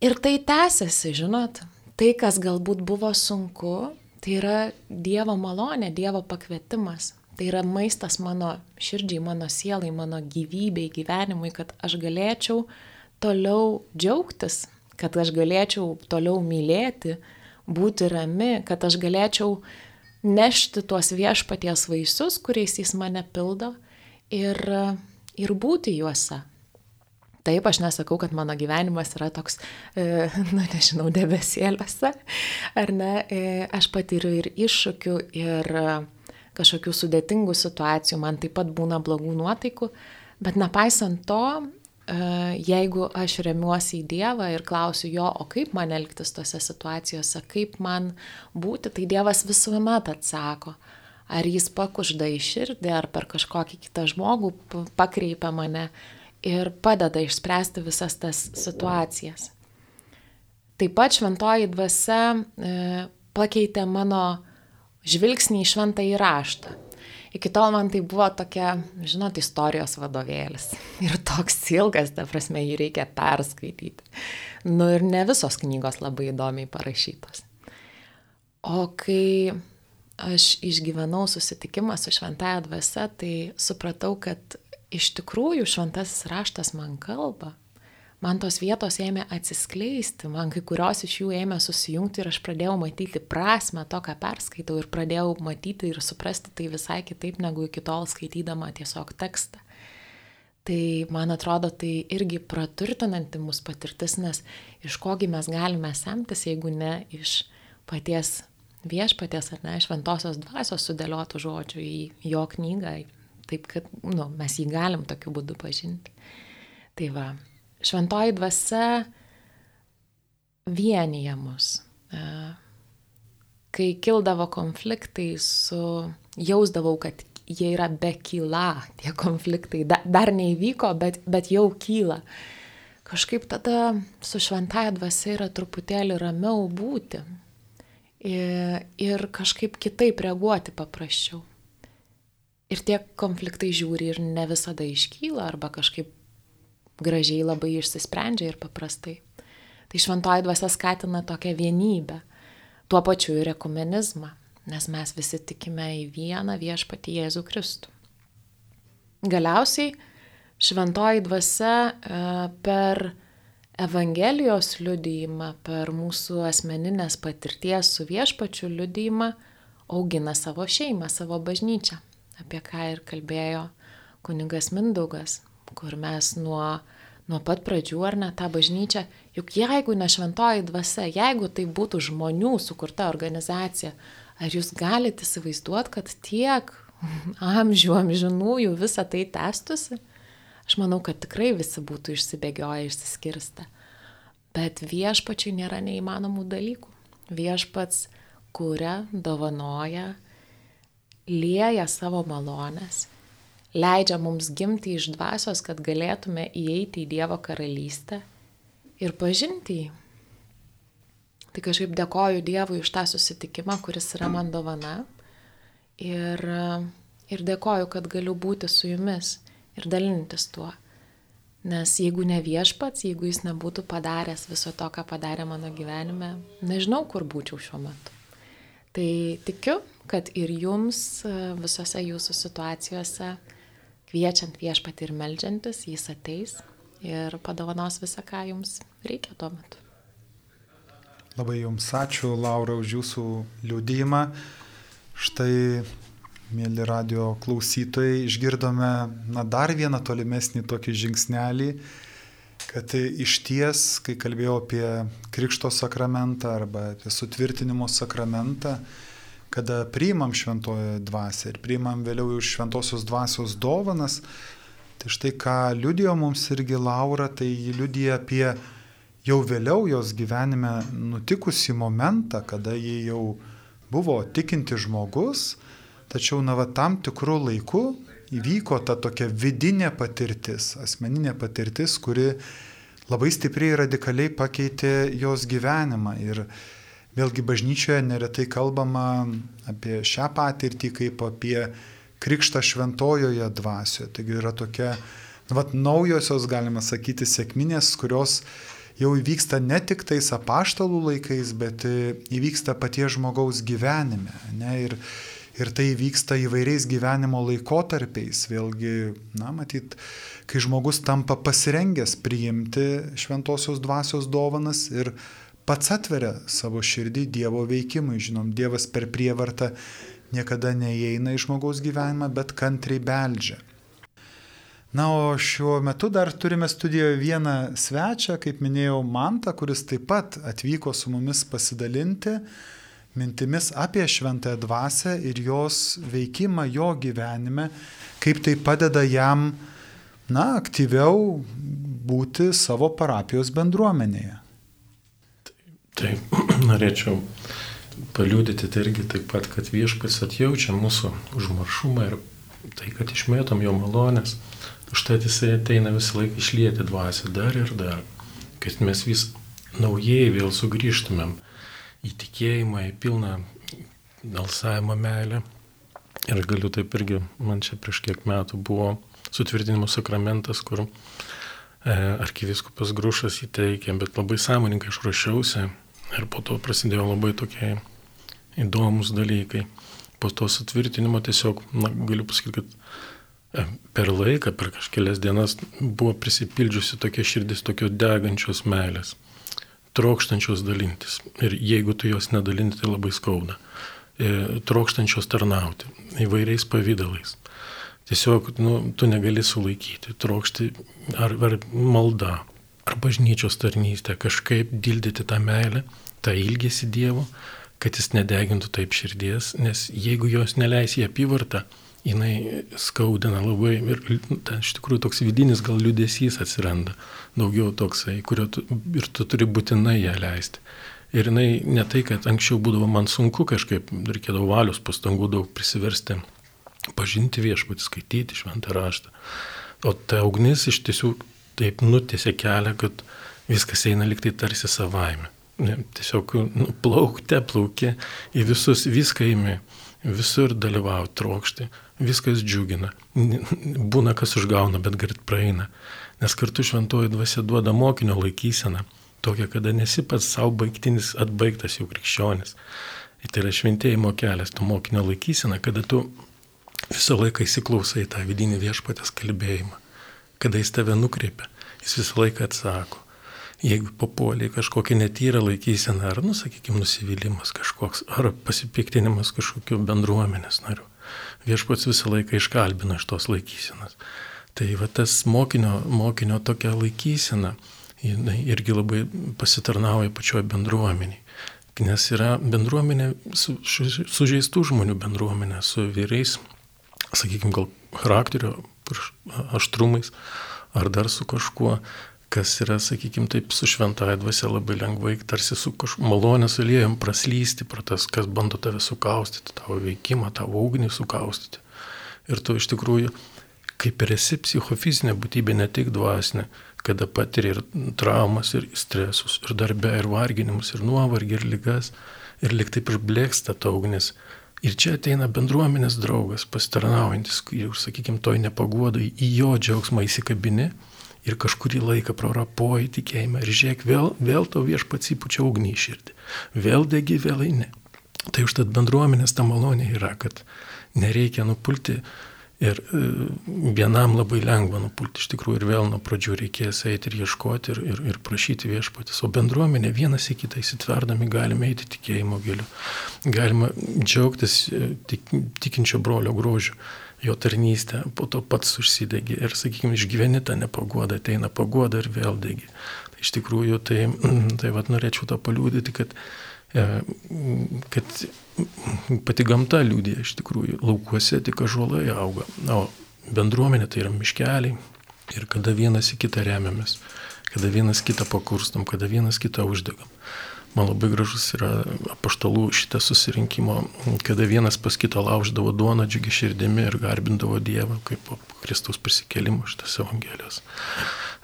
Ir tai tęsiasi, žinot, tai, kas galbūt buvo sunku, tai yra Dievo malonė, Dievo pakvietimas. Tai yra maistas mano širdžiai, mano sielai, mano gyvybei, gyvenimui, kad aš galėčiau toliau džiaugtis, kad aš galėčiau toliau mylėti, būti rami, kad aš galėčiau nešti tuos viešpaties vaisius, kuriais jis mane pildo ir, ir būti juose. Taip, aš nesakau, kad mano gyvenimas yra toks, e, na nežinau, debesėliuose, ar ne, e, aš patyriu ir iššūkių, ir kažkokių sudėtingų situacijų, man taip pat būna blogų nuotaikų, bet nepaisant to, jeigu aš remiuosi į Dievą ir klausiu jo, o kaip man elgtis tose situacijose, kaip man būti, tai Dievas visuomet atsako. Ar jis pakužda į širdį, ar per kažkokį kitą žmogų pakreipia mane ir padeda išspręsti visas tas situacijas. Taip pat šventoji dvasia e, pakeitė mano žvilgsnį į šventą įraštą. Iki tol man tai buvo tokia, žinot, istorijos vadovėlis. Ir toks ilgas, ta prasme, jį reikia perskaityti. Nu ir ne visos knygos labai įdomiai parašytos. O kai aš išgyvenau susitikimą su šventąją dvasia, tai supratau, kad iš tikrųjų šventasis raštas man kalba man tos vietos ėmė atsiskleisti, man kai kurios iš jų ėmė susijungti ir aš pradėjau matyti prasme to, ką perskaitau ir pradėjau matyti ir suprasti tai visai kitaip negu iki tol skaitydama tiesiog tekstą. Tai man atrodo, tai irgi praturtinanti mūsų patirtis, nes iš kogi mes galime semtis, jeigu ne iš paties viešpaties ar ne, šventosios dvasios sudėliotų žodžių į jo knygą, taip kad nu, mes jį galim tokiu būdu pažinti. Tai va, šventoji dvasia vienyje mus. E, kai kildavo konfliktai su, jausdavau, kad jie yra bekyla, tie konfliktai, da, dar neįvyko, bet, bet jau kyla. Kažkaip tada su šventaja dvasia yra truputėlį ramiau būti ir, ir kažkaip kitaip reaguoti paprasčiau. Ir tie konfliktai žiūri ir ne visada iškyla arba kažkaip gražiai labai išsisprendžia ir paprastai. Tai šventoji dvasia skatina tokią vienybę, tuo pačiu ir ekumenizmą, nes mes visi tikime į vieną viešpatį Jėzų Kristų. Galiausiai šventoji dvasia e, per Evangelijos liudyjimą, per mūsų asmeninės patirties su viešpačiu liudyjimą augina savo šeimą, savo bažnyčią, apie ką ir kalbėjo kunigas Mindaugas, kur mes nuo, nuo pat pradžių ar ne tą bažnyčią, juk jeigu ne šventoji dvasia, jeigu tai būtų žmonių sukurta organizacija, ar jūs galite įsivaizduoti, kad tiek amžių, amžinųjų visą tai testusi? Aš manau, kad tikrai visi būtų išsibėgioję, išsiskirsta. Bet viešpačiai nėra neįmanomų dalykų. Viešpats kuria, dovanoja, lieja savo malonės, leidžia mums gimti iš dvasios, kad galėtume įeiti į Dievo karalystę ir pažinti jį. Tai kažkaip dėkoju Dievui už tą susitikimą, kuris yra man dovana. Ir, ir dėkoju, kad galiu būti su jumis ir dalintis tuo. Nes jeigu ne viešpats, jeigu jis nebūtų padaręs viso to, ką padarė mano gyvenime, nežinau, kur būčiau šiuo metu. Tai tikiu, kad ir jums visose jūsų situacijose, kviečiant viešpatį ir melžiantis, jis ateis ir padovanos visą, ką jums reikia tuo metu. Labai jums ačiū, Laura, už jūsų liūdėjimą. Štai mėly radio klausytojai, išgirdome na, dar vieną tolimesnį tokį žingsnelį, kad iš ties, kai kalbėjau apie Krikšto sakramentą arba apie sutvirtinimo sakramentą, kada priimam šventoją dvasę ir priimam vėliau iš šventosios dvasios dovanas, tai štai ką liudijo mums irgi Laura, tai jį liudija apie jau vėliau jos gyvenime nutikusi momentą, kada ji jau buvo tikinti žmogus, Tačiau, na, va, tam tikrų laikų įvyko ta tokia vidinė patirtis, asmeninė patirtis, kuri labai stipriai radikaliai pakeitė jos gyvenimą. Ir vėlgi bažnyčioje neretai kalbama apie šią patirtį kaip apie krikštą šventojoje dvasioje. Taigi yra tokia, na, va, naujosios, galima sakyti, sėkminės, kurios jau įvyksta ne tik tais apaštalų laikais, bet įvyksta paties žmogaus gyvenime. Ne? Ir, Ir tai vyksta įvairiais gyvenimo laikotarpiais. Vėlgi, na, matyt, kai žmogus tampa pasirengęs priimti šventosios dvasios dovanas ir pats atveria savo širdį Dievo veikimui. Žinom, Dievas per prievartą niekada neįeina į žmogaus gyvenimą, bet kantriai beldžia. Na, o šiuo metu dar turime studijoje vieną svečią, kaip minėjau, Mantą, kuris taip pat atvyko su mumis pasidalinti mintimis apie šventąją dvasę ir jos veikimą jo gyvenime, kaip tai padeda jam, na, aktyviau būti savo parapijos bendruomenėje. Taip, norėčiau paliūdyti tai irgi taip pat, kad viešpats atjaučia mūsų užmaršumą ir tai, kad išmėtom jo malonės, užtai jisai ateina visą laiką išlieti dvasę dar ir dar, kad mes vis naujai vėl sugrįžtumėm į tikėjimą, į pilną alsavimo meilę. Ir galiu taip irgi, man čia prieš kiek metų buvo sutvirtinimo sakramentas, kur e, arkiviskupas Grušas įteikė, bet labai sąmoningai aš ruošiausi ir po to prasidėjo labai tokie įdomus dalykai. Po to sutvirtinimo tiesiog, na, galiu pasakyti, kad e, per laiką, per kažkelias dienas buvo prisipildžiusi tokia širdis, tokios degančios meilės trokštančios dalintis. Ir jeigu tu jos nedalinti, tai labai skauda. E, trokštančios tarnauti įvairiais pavydalais. Tiesiog nu, tu negali sulaikyti, trokšti ar, ar malda, ar bažnyčios tarnystė, kažkaip dildyti tą meilę, tą ilgesį Dievo, kad jis nedegintų taip širdies, nes jeigu jos neleis į apyvartą, jinai skaudina labai ir ten iš tikrųjų toks vidinis gal liudesys atsiranda, daugiau toksai, kurio tu, ir tu turi būtinai ją leisti. Ir jinai ne tai, kad anksčiau būdavo man sunku kažkaip, reikėdavo valios pastangų daug prisiversti, pažinti viešpatį, skaityti šventą raštą. O ta ugnis iš tiesų taip nutėsi kelią, kad viskas eina liktai tarsi savaime. Tiesiog nu, plaukte, plaukė į visus, viską įmi, visur dalyvauti, trokšti viskas džiugina. Būna, kas užgauna, bet greit praeina. Nes kartu šventoji dvasia duoda mokinio laikyseną, tokia, kada nesi pats savo baigtinis atbaigtas jau krikščionis. Tai yra šventėjimo kelias, tu mokinio laikysena, kada tu visą laiką įsiklausai tą vidinį viešpatės kalbėjimą, kada jis tave nukreipia, jis visą laiką atsako. Jeigu papuoliai kažkokia netyra laikysena, ar, nu, sakykime, nusivylimas kažkoks, ar pasipiktinimas kažkokiu bendruomenės nariu, viešpats visą laiką iškalbina iš tos laikysenas. Tai va tas mokinio, mokinio tokia laikysena, jinai irgi labai pasitarnauja pačioje bendruomeniai nes yra bendruomenė, su, sužeistų žmonių bendruomenė, su vyrais, sakykime, gal charakterio aštrumais, ar dar su kažkuo, kas yra, sakykime, taip su šventąją dvasia labai lengvai, tarsi su malonės aliejom praslysti pro tas, kas bando tave sukaustyti, tavo veikimą, tavo ugnį sukaustyti. Ir tu iš tikrųjų, kaip ir esi psichofizinė būtybė, ne tik dvasinė, kada patiri ir traumas, ir stresus, ir darbę, ir varginimus, ir nuovargį, ir lygas, ir liktai išblėksta ta ugnis. Ir čia ateina bendruomenės draugas, pasitarnaujantis, ir, sakykime, toj nepaguodai, į jo džiaugsmą įsikabini ir kažkurį laiką prarapoji tikėjimą ir žiūrėk, vėl, vėl to viešpats įpučia ugnį į širdį. Vėl degi, vėl eini. Tai užtat bendruomenės ta malonė yra, kad nereikia nupulti Ir e, vienam labai lengva nupulti iš tikrųjų ir vėl nuo pradžių reikės eiti ir ieškoti ir, ir, ir prašyti viešpatis. O bendruomenė vienas į kitą įsitverdami galime eiti tikėjimo giliu. Galima džiaugtis e, tik, tikinčio brolio grožiu, jo tarnystę, po to pats užsidegi ir, sakykime, išgyveni tą nepagodą, ateina pagoda ir vėl degi. Tai iš tikrųjų, tai, tai vad norėčiau tą paliūdyti, kad, kad pati gamta liūdė iš tikrųjų. Laukuose tik ažuolai auga. O bendruomenė tai yra miškeliai. Ir kada vienas į kitą remiamės, kada vienas kitą pakurstam, kada vienas kitą uždegam. Man labai gražus yra apaštalų šitas susirinkimo, kada vienas pas kitą lauždavo duoną džiugi širdimi ir garbindavo Dievą, kaip Kristaus prisikėlimo šitas Evangelijos,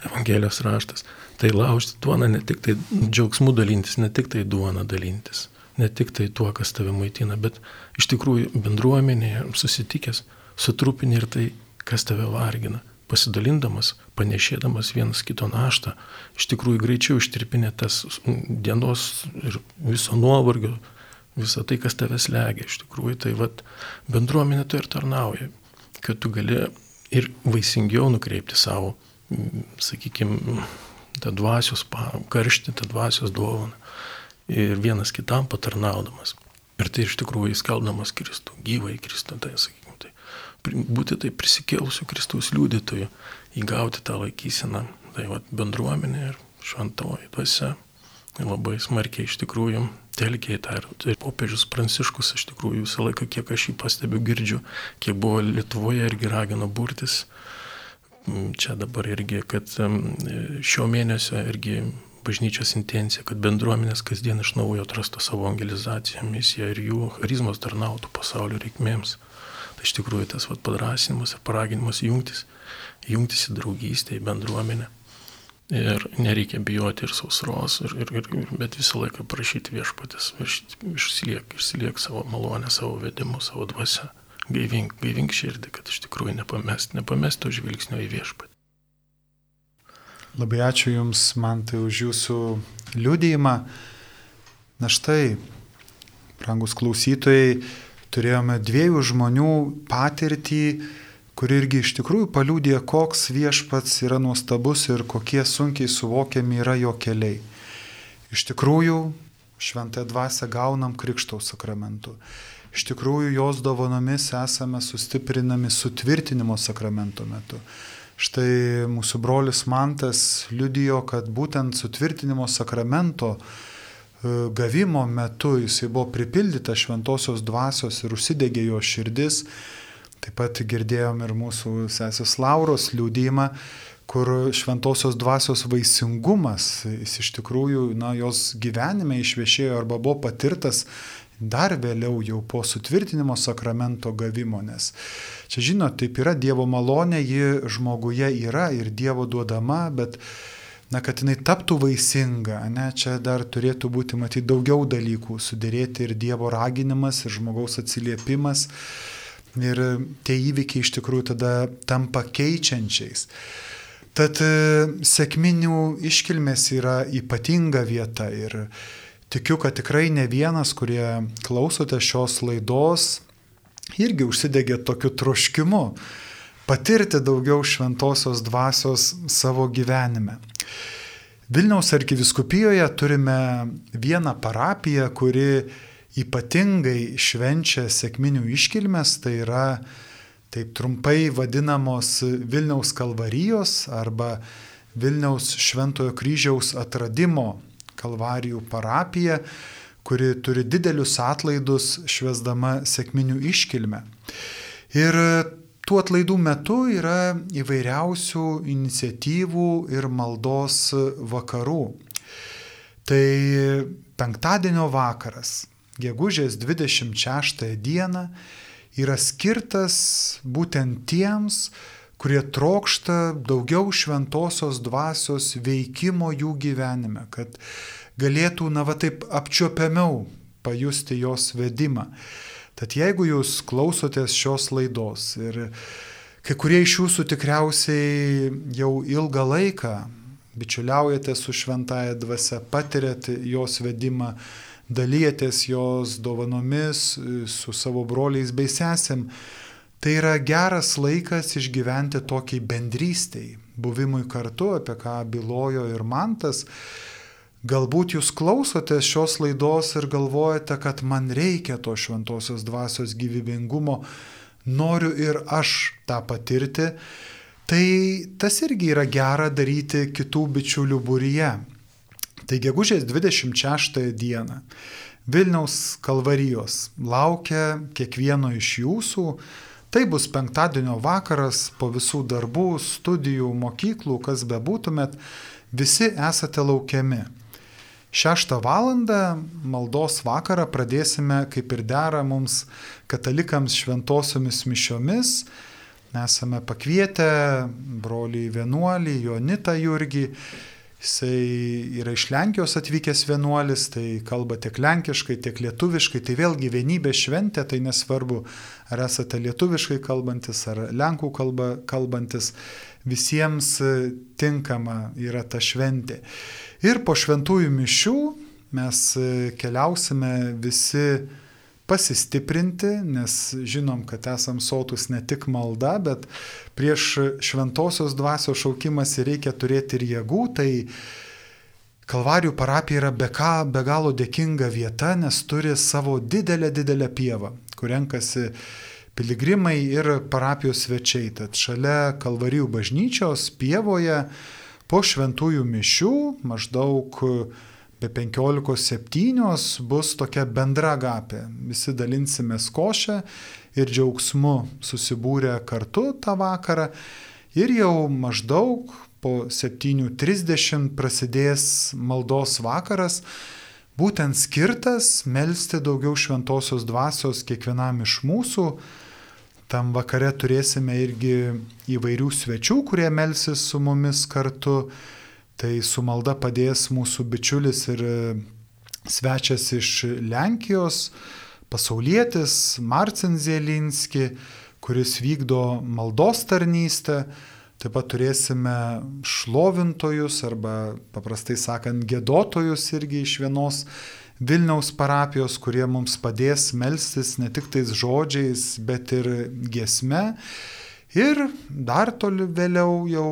Evangelijos raštas. Tai laužti duoną ne tik tai džiaugsmų dalintis, ne tik tai duoną dalintis, ne tik tai tuo, kas tave maitina, bet iš tikrųjų bendruomenėje susitikęs, sutrupini ir tai, kas tave vargina. Pasidalindamas, panešėdamas vienas kito naštą, iš tikrųjų greičiau ištirpinė tas dienos ir viso nuovargio, visą tai, kas tave slegia. Iš tikrųjų, tai vad bendruomenė tu ir tarnauja, kad tu gali ir vaisingiau nukreipti savo, sakykime, tą dvasios karštį, tą dvasios dovaną ir vienas kitam patarnaudamas. Ir tai iš tikrųjų įskeldamas Kristų, gyvai Kristų, tai sakykime, tai būti tai prisikėlusiu Kristaus liudytoju, įgauti tą laikyseną, tai va, bendruomenė ir šventoji dvasia labai smarkiai iš tikrųjų telkia į tą. Ir tai popiežius Pranciškus iš tikrųjų visą laiką, kiek aš jį pastebiu, girdžiu, kiek buvo Lietuvoje irgi ragino burtis. Čia dabar irgi, kad šio mėnesio irgi bažnyčios intencija, kad bendruomenės kasdien iš naujo atrastų savo evangelizaciją, misiją ir jų charizmos tarnautų pasaulio reikmėms. Tai iš tikrųjų tas vat, padrasinimas ir paraginimas jungtis, jungtis į draugystę, į bendruomenę. Ir nereikia bijoti ir sausros, ir, ir, ir, bet visą laiką prašyti viešpatės, išsiliek, išsiliek savo malonę, savo vedimu, savo dvasę. Gaivink, gaivink širdį, kad iš tikrųjų nepamest, nepamest to žvilgsnio į viešpatį. Labai ačiū Jums, man tai už Jūsų liūdėjimą. Na štai, brangus klausytojai, turėjome dviejų žmonių patirtį, kuri irgi iš tikrųjų paliūdė, koks viešpats yra nuostabus ir kokie sunkiai suvokiami yra jo keliai. Iš tikrųjų, šventąją dvasę gaunam Krikštaus sakramentu. Iš tikrųjų, jos dovanomis esame sustiprinami sutvirtinimo sakramento metu. Štai mūsų brolis Mantas liudijo, kad būtent sutvirtinimo sakramento e, gavimo metu jisai buvo pripildyta šventosios dvasios ir užsidegė jo širdis. Taip pat girdėjom ir mūsų sesės Lauros liūdėjimą, kur šventosios dvasios vaisingumas, jis iš tikrųjų, na, jos gyvenime išviešėjo arba buvo patirtas dar vėliau jau po sutvirtinimo sakramento gavimo, nes čia žinot, taip yra Dievo malonė, ji žmoguje yra ir Dievo duodama, bet na, kad jinai taptų vaisinga, ne, čia dar turėtų būti matyti daugiau dalykų, sudėrėti ir Dievo raginimas, ir žmogaus atsiliepimas, ir tie įvykiai iš tikrųjų tada tampa keičiančiais. Tad e, sėkminių iškilmės yra ypatinga vieta ir tikiu, kad tikrai ne vienas, kurie klausote šios laidos, irgi užsidegė tokiu troškimu patirti daugiau šventosios dvasios savo gyvenime. Vilniaus arkiviskupijoje turime vieną parapiją, kuri ypatingai švenčia sėkminių iškilmes, tai yra taip trumpai vadinamos Vilniaus kalvarijos arba Vilniaus Šventojo kryžiaus atradimo kalvarijų parapija, kuri turi didelius atlaidus švesdama sėkminių iškilmę. Ir tų atlaidų metu yra įvairiausių iniciatyvų ir maldos vakarų. Tai penktadienio vakaras, gegužės 26 dieną, yra skirtas būtent tiems, kurie trokšta daugiau šventosios dvasios veikimo jų gyvenime, kad galėtų, na va taip, apčiopiamiau pajusti jos vedimą. Tad jeigu jūs klausotės šios laidos ir kai kurie iš jūsų tikriausiai jau ilgą laiką bičiuliaujate su šventaja dvasia, patirėte jos vedimą, dalyjatės jos dovanomis su savo broliais bei sesėm, tai yra geras laikas išgyventi tokiai bendrystėjai, buvimui kartu, apie ką bylojo ir mantas. Galbūt jūs klausotės šios laidos ir galvojate, kad man reikia to šventosios dvasios gyvybingumo, noriu ir aš tą patirti, tai tas irgi yra gera daryti kitų bičiulių būryje. Tai gegužės 26 dieną Vilniaus kalvarijos laukia kiekvieno iš jūsų. Tai bus penktadienio vakaras po visų darbų, studijų, mokyklų, kas bebūtumėt, visi esate laukiami. 6 val. maldos vakarą pradėsime, kaip ir dera mums katalikams šventosiomis mišiomis. Esame pakvietę broliai vienuolį Jonitą Jurgį. Jisai yra iš Lenkijos atvykęs vienuolis, tai kalba tiek lenkiškai, tiek lietuviškai. Tai vėlgi vienybės šventė, tai nesvarbu, ar esate lietuviškai kalbantis, ar lenkų kalba kalbantis. Visiems tinkama yra ta šventė. Ir po šventųjų mišių mes e, keliausime visi pasistiprinti, nes žinom, kad esam sotus ne tik malda, bet prieš šventosios dvasios šaukimas reikia turėti ir jėgų. Tai Kalvarijų parapija yra be, ką, be galo dėkinga vieta, nes turi savo didelę, didelę pievą, kur renkasi piligrimai ir parapijos svečiai. Tad šalia Kalvarijų bažnyčios pievoje Po šventųjų mišių maždaug be 15.7 bus tokia bendra gapė. Visi dalinsime košę ir džiaugsmu susibūrę kartu tą vakarą. Ir jau maždaug po 7.30 prasidės maldos vakaras, būtent skirtas melstį daugiau šventosios dvasios kiekvienam iš mūsų Tam vakare turėsime irgi įvairių svečių, kurie melsis su mumis kartu. Tai su malda padės mūsų bičiulis ir e, svečias iš Lenkijos, pasaulietis Marcin Zielinski, kuris vykdo maldos tarnystę. Taip pat turėsime šlovintojus arba paprastai sakant gėdotojus irgi iš vienos Vilniaus parapijos, kurie mums padės melstis ne tik tais žodžiais, bet ir giesme. Ir dar toli vėliau jau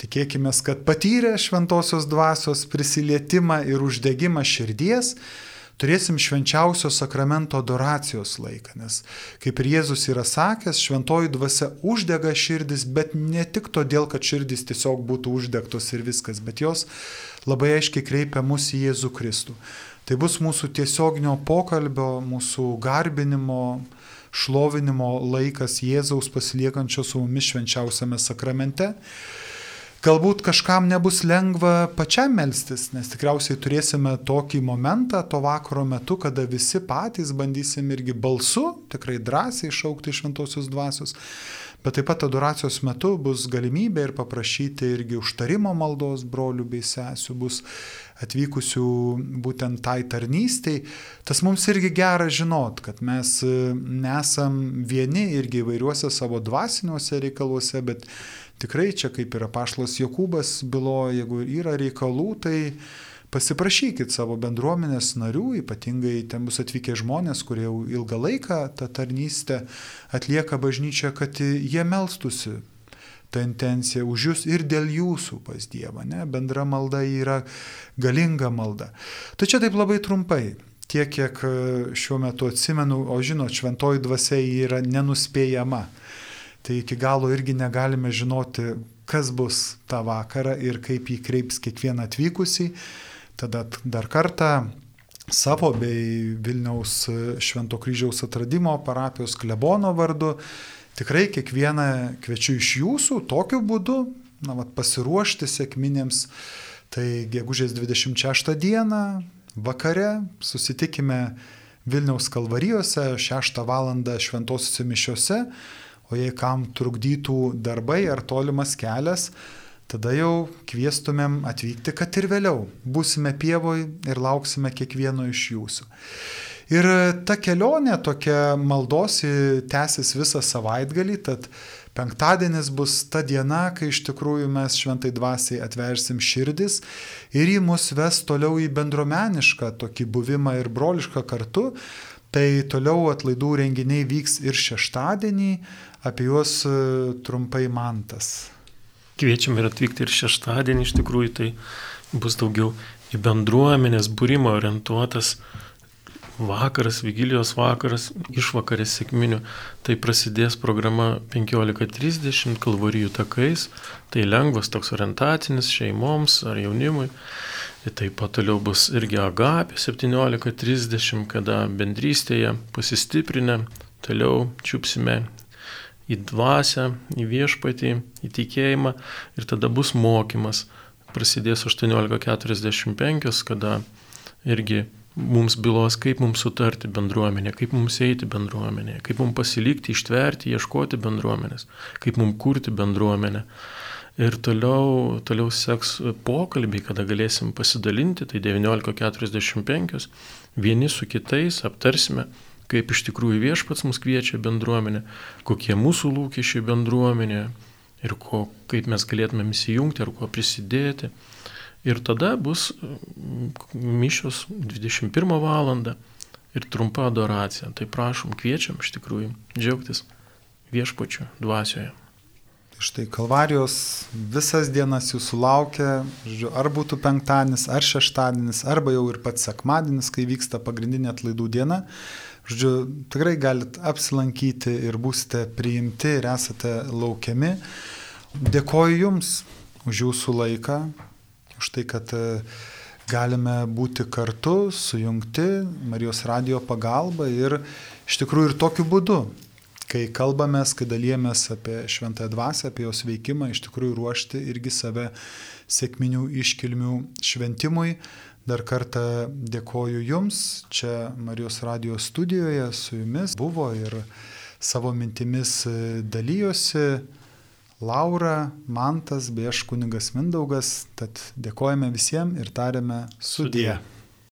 tikėkime, kad patyrę šventosios dvasios prisilietimą ir uždegimą širdies, turėsim švenčiausio sakramento adoracijos laiką, nes kaip ir Jėzus yra sakęs, šventoji dvasia uždega širdis, bet ne tik todėl, kad širdis tiesiog būtų uždegtos ir viskas, bet jos labai aiškiai kreipia mus į Jėzų Kristų. Tai bus mūsų tiesioginio pokalbio, mūsų garbinimo, šlovinimo laikas Jėzaus pasiliekančio su mumis švenčiausiame sakramente. Galbūt kažkam nebus lengva pačiam melstis, nes tikriausiai turėsime tokį momentą to vakaro metu, kada visi patys bandysim irgi balsu, tikrai drąsiai šaukti šventosios dvasios. bet taip pat adoracijos metu bus galimybė ir paprašyti irgi užtarimo maldos brolių bei sesių, bus atvykusių būtent tai tarnystėj. Tas mums irgi gera žinot, kad mes e, nesam vieni irgi įvairiuose savo dvasiniuose reikaluose, bet tikrai čia kaip yra pašlas Jokūbas bylo, jeigu yra reikalų, tai pasiprašykit savo bendruomenės narių, ypatingai ten bus atvykę žmonės, kurie jau ilgą laiką tą tarnystę atlieka bažnyčia, kad jie melstusi tą intenciją už jūs ir dėl jūsų pas Dievą. Ne? Bendra malda yra galinga malda. Čia taip labai trumpai. Tiek, kiek e, šiuo metu atsimenu, o žinot, šventoji dvasia yra nenuspėjama. Tai iki galo irgi negalime žinoti, kas bus tą vakarą ir kaip jį kreips kiekvieną atvykusį. Tada dar kartą savo bei Vilniaus Švento kryžiaus atradimo parapijos klebono vardu tikrai kiekvieną kviečiu iš jūsų tokiu būdu na, vat, pasiruošti sėkminėms. Tai gegužės 26 dieną vakare susitikime Vilniaus kalvarijose 6 val. šventosiuose mišiuose, o jei kam trukdytų darbai ar tolimas kelias, tada jau kvieštumėm atvykti, kad ir vėliau būsime pievoj ir lauksime kiekvieno iš jūsų. Ir ta kelionė tokia maldos tęsis visą savaitgalį, tad penktadienis bus ta diena, kai iš tikrųjų mes šventai dvasiai atversim širdis ir jį mus ves toliau į bendromenišką tokį buvimą ir brolišką kartu. Tai toliau atlaidų renginiai vyks ir šeštadienį, apie juos trumpai mantas. Kviečiam ir atvykti ir šeštadienį, iš tikrųjų tai bus daugiau į bendruomenės būrimą orientuotas vakaras, vigilijos vakaras, išvakarės sėkminių. Tai prasidės programa 15.30 kalvarijų takais, tai lengvas toks orientacinis šeimoms ar jaunimui. Ir taip pat toliau bus irgi agapė 17.30, kada bendrystėje pasistiprinę, toliau čiupsime į dvasę, į viešpatį, į tikėjimą ir tada bus mokymas. Prasidės 18.45, kada irgi mums bylos, kaip mums sutarti bendruomenė, kaip mums eiti bendruomenė, kaip mums pasilikti, ištverti, ieškoti bendruomenės, kaip mums kurti bendruomenę. Ir toliau, toliau seks pokalbiai, kada galėsim pasidalinti, tai 19.45, vieni su kitais aptarsime, kaip iš tikrųjų viešpats mus kviečia bendruomenė, kokie mūsų lūkesčiai bendruomenė ir ko, kaip mes galėtume įsijungti ar kuo prisidėti. Ir tada bus mm, mišios 21 val. ir trumpa adoracija. Tai prašom, kviečiam iš tikrųjų džiaugtis viešpačiu dvasioje. Štai Kalvarijos visas dienas jūsų laukia, žodžiu, ar būtų penktadienis, ar šeštadienis, arba jau ir pats sekmadienis, kai vyksta pagrindinė atlaidų diena. Žodžiu, tikrai galit apsilankyti ir būsite priimti ir esate laukiami. Dėkoju Jums už Jūsų laiką, už tai, kad e, galime būti kartu, sujungti Marijos radio pagalba ir iš tikrųjų ir tokiu būdu, kai kalbamės, kai dalyjamės apie šventąją dvasę, apie jos veikimą, iš tikrųjų ruošti irgi save sėkminių iškilmių šventimui. Dar kartą dėkoju Jums, čia Marijos radijos studijoje su Jumis buvo ir savo mintimis dalyjosi Laura, Mantas bei aš kunigas Mindaugas, tad dėkojame visiems ir tariame sudie. sudie.